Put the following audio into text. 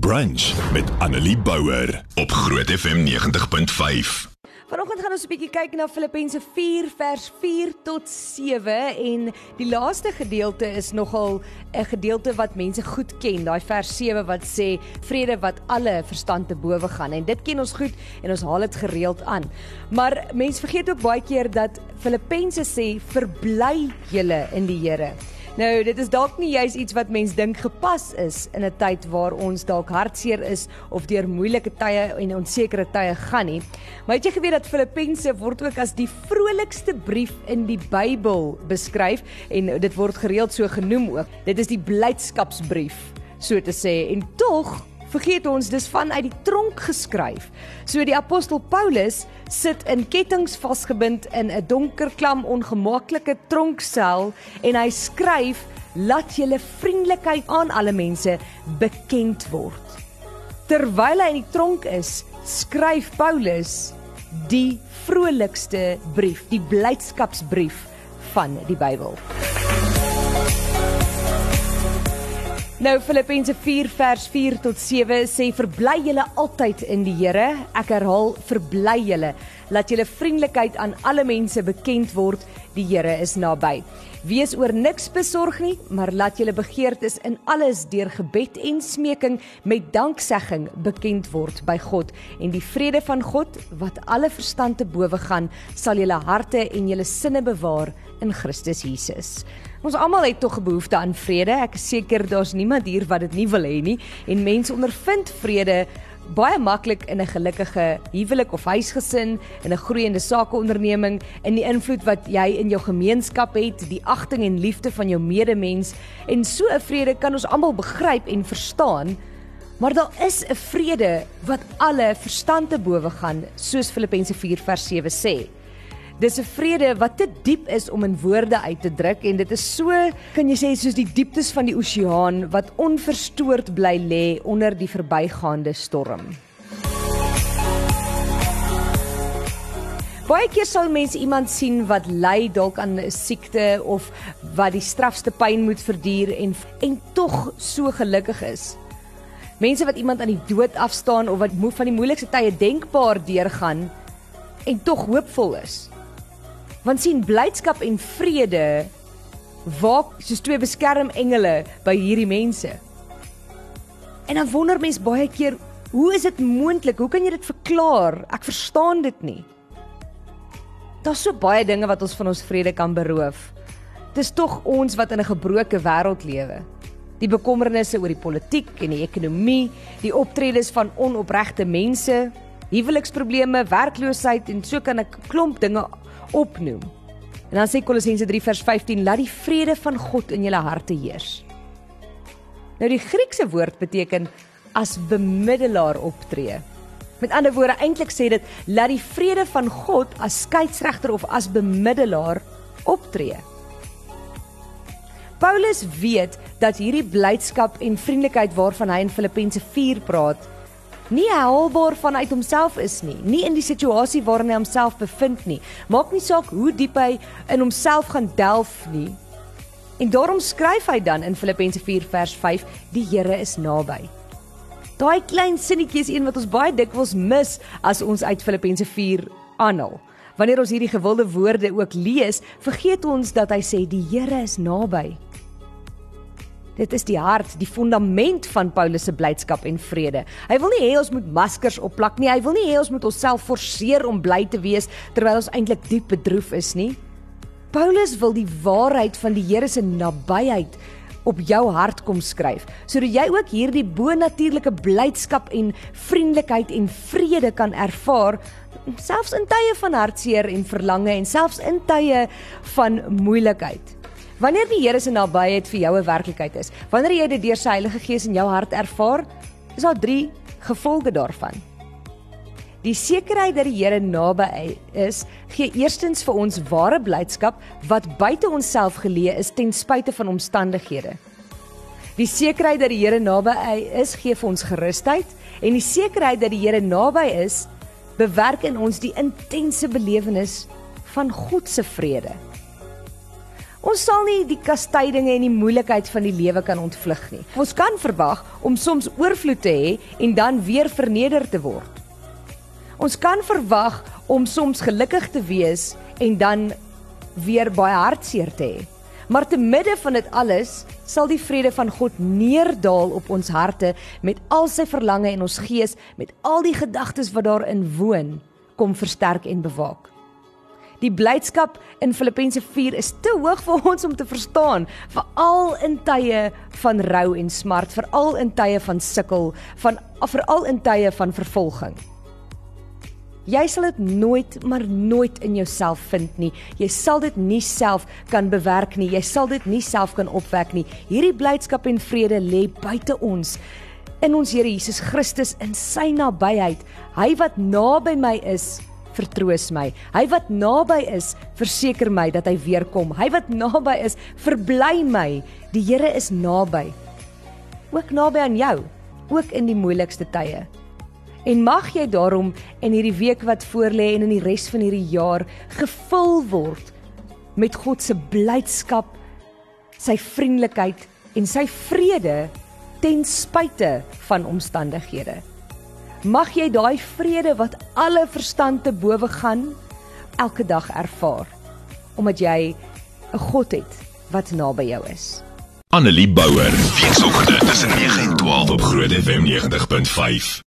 Brunch met Annelie Bouwer op Groot FM 90.5. Vanoggend gaan ons 'n bietjie kyk na Filippense 4 vers 4 tot 7 en die laaste gedeelte is nogal 'n gedeelte wat mense goed ken, daai vers 7 wat sê vrede wat alle verstand te bowe gaan en dit ken ons goed en ons haal dit gereeld aan. Maar mense vergeet ook baie keer dat Filippense sê verbly julle in die Here. Nou, dit is dalk nie juis iets wat mens dink gepas is in 'n tyd waar ons dalk hartseer is of deur moeilike tye en onsekere tye gaan nie. Maar het jy geweet dat Filippense word ook as die vrolikste brief in die Bybel beskryf en dit word gereeld so genoem ook. Dit is die blydskapsbrief, so te sê. En tog vergeet ons dis vanuit die tronk geskryf. So die apostel Paulus sit in kettinge vasgebind in 'n donker klam ongemaklike tronksel en hy skryf laat julle vriendelikheid aan alle mense bekend word. Terwyl hy in die tronk is, skryf Paulus die vrolikste brief, die blydskapsbrief van die Bybel. Nou Filippense 4 vers 4 tot 7 sê verbly julle altyd in die Here. Ek herhaal verbly julle. Laat julle vriendelikheid aan alle mense bekend word. Die Here is naby. Wees oor niks besorg nie, maar laat julle begeertes in alles deur gebed en smeking met danksegging bekend word by God en die vrede van God wat alle verstand te bowe gaan, sal julle harte en julle sinne bewaar in Christus Jesus. Ons almal het tog 'n behoefte aan vrede. Ek is seker daar's niemand hier wat dit nie wil hê nie en mense ondervind vrede baie maklik in 'n gelukkige huwelik of huisgesin, in 'n groeiende sakeonderneming, in die invloed wat jy in jou gemeenskap het, die agting en liefde van jou medemens en so 'n vrede kan ons almal begryp en verstaan. Maar daar is 'n vrede wat alle verstand te bowe gaan, soos Filippense 4 vers 7 sê. Dis 'n vrede wat te diep is om in woorde uit te druk en dit is so, kan jy sê, soos die dieptes van die oseaan wat onverstoord bly lê onder die verbygaande storm. Baie keer sal mense iemand sien wat ly dalk aan 'n siekte of wat die strafste pyn moet verduur en en tog so gelukkig is. Mense wat iemand aan die dood afstaan of wat van die moeilikste tye denkbaar deurgaan en tog hoopvol is. Want sien blydskap en vrede waak soos twee beskermengele by hierdie mense. En dan wonder mens baie keer, hoe is dit moontlik? Hoe kan jy dit verklaar? Ek verstaan dit nie. Daar's so baie dinge wat ons van ons vrede kan beroof. Dis tog ons wat in 'n gebroke wêreld lewe. Die bekommernisse oor die politiek en die ekonomie, die optredes van onopregte mense, huweliksprobleme, werkloosheid en so kan ek klomp dinge opnoem. En dan sê Kolossense 3 vers 15: Laat die vrede van God in julle harte heers. Nou die Griekse woord beteken as bemiddelaar optree. Met ander woorde eintlik sê dit laat die vrede van God as skeieregter of as bemiddelaar optree. Paulus weet dat hierdie blydskap en vriendelikheid waarvan hy in Filippense 4 praat, nie haalbaar vanuit homself is nie, nie in die situasie waarin hy homself bevind nie. Maak nie saak hoe diep hy in homself gaan delf nie. En daarom skryf hy dan in Filippense 4 vers 5: Die Here is naby. Daai klein sinnetjie is een wat ons baie dikwels mis as ons uit Filippense 4 aanhaal. Wanneer ons hierdie gewilde woorde ook lees, vergeet ons dat hy sê die Here is naby. Dit is die hart, die fundament van Paulus se blydskap en vrede. Hy wil nie hê ons moet maskers opplak nie. Hy wil nie hê ons moet onsself forceer om bly te wees terwyl ons eintlik diep bedroef is nie. Paulus wil die waarheid van die Here se nabyheid op jou hart kom skryf sodat jy ook hierdie bonatuurlike blydskap en vriendelikheid en vrede kan ervaar selfs in tye van hartseer en verlange en selfs in tye van moeilikheid. Wanneer die Here se nabyheid vir jou 'n werklikheid is, wanneer jy dit deur sy Heilige Gees in jou hart ervaar, is daar 3 gevolge daarvan. Die sekerheid dat die Here naby is, gee eerstens vir ons ware blydskap wat buite onsself geleë is ten spyte van omstandighede. Die sekerheid dat die Here naby is, gee vir ons gerusheid en die sekerheid dat die Here naby is, bewerk in ons die intense belewenis van God se vrede. Ons sal nie die kastydinge en die moeilikheid van die lewe kan ontvlug nie. Ons kan verwag om soms oorvloed te hê en dan weer verneder te word. Ons kan verwag om soms gelukkig te wees en dan weer baie hartseer te hê. Maar te midde van dit alles sal die vrede van God neerdal op ons harte met al sy verlange en ons gees met al die gedagtes wat daarin woon kom versterk en bewaak. Die blydskap in Filippense 4 is te hoog vir ons om te verstaan, veral in tye van rou en smart, veral in tye van sukkel, van veral in tye van vervolging. Jy sal dit nooit maar nooit in jouself vind nie. Jy sal dit nie self kan bewerk nie. Jy sal dit nie self kan opwek nie. Hierdie blydskap en vrede lê buite ons in ons Here Jesus Christus in sy nabyheid. Hy wat naby my is, vertroos my. Hy wat naby is, verseker my dat hy weer kom. Hy wat naby is, verbly my. Die Here is naby. Ook naby aan jou, ook in die moeilikste tye. En mag jy daarom in hierdie week wat voorlê en in die res van hierdie jaar gevul word met God se blydskap, sy vriendelikheid en sy vrede ten spyte van omstandighede. Mag jy daai vrede wat alle verstand te bowe gaan elke dag ervaar omdat jy 'n God het wat naby jou is. Annelie Bouwer, weekoggend tussen 9 en 12 op Groot FM 90.5.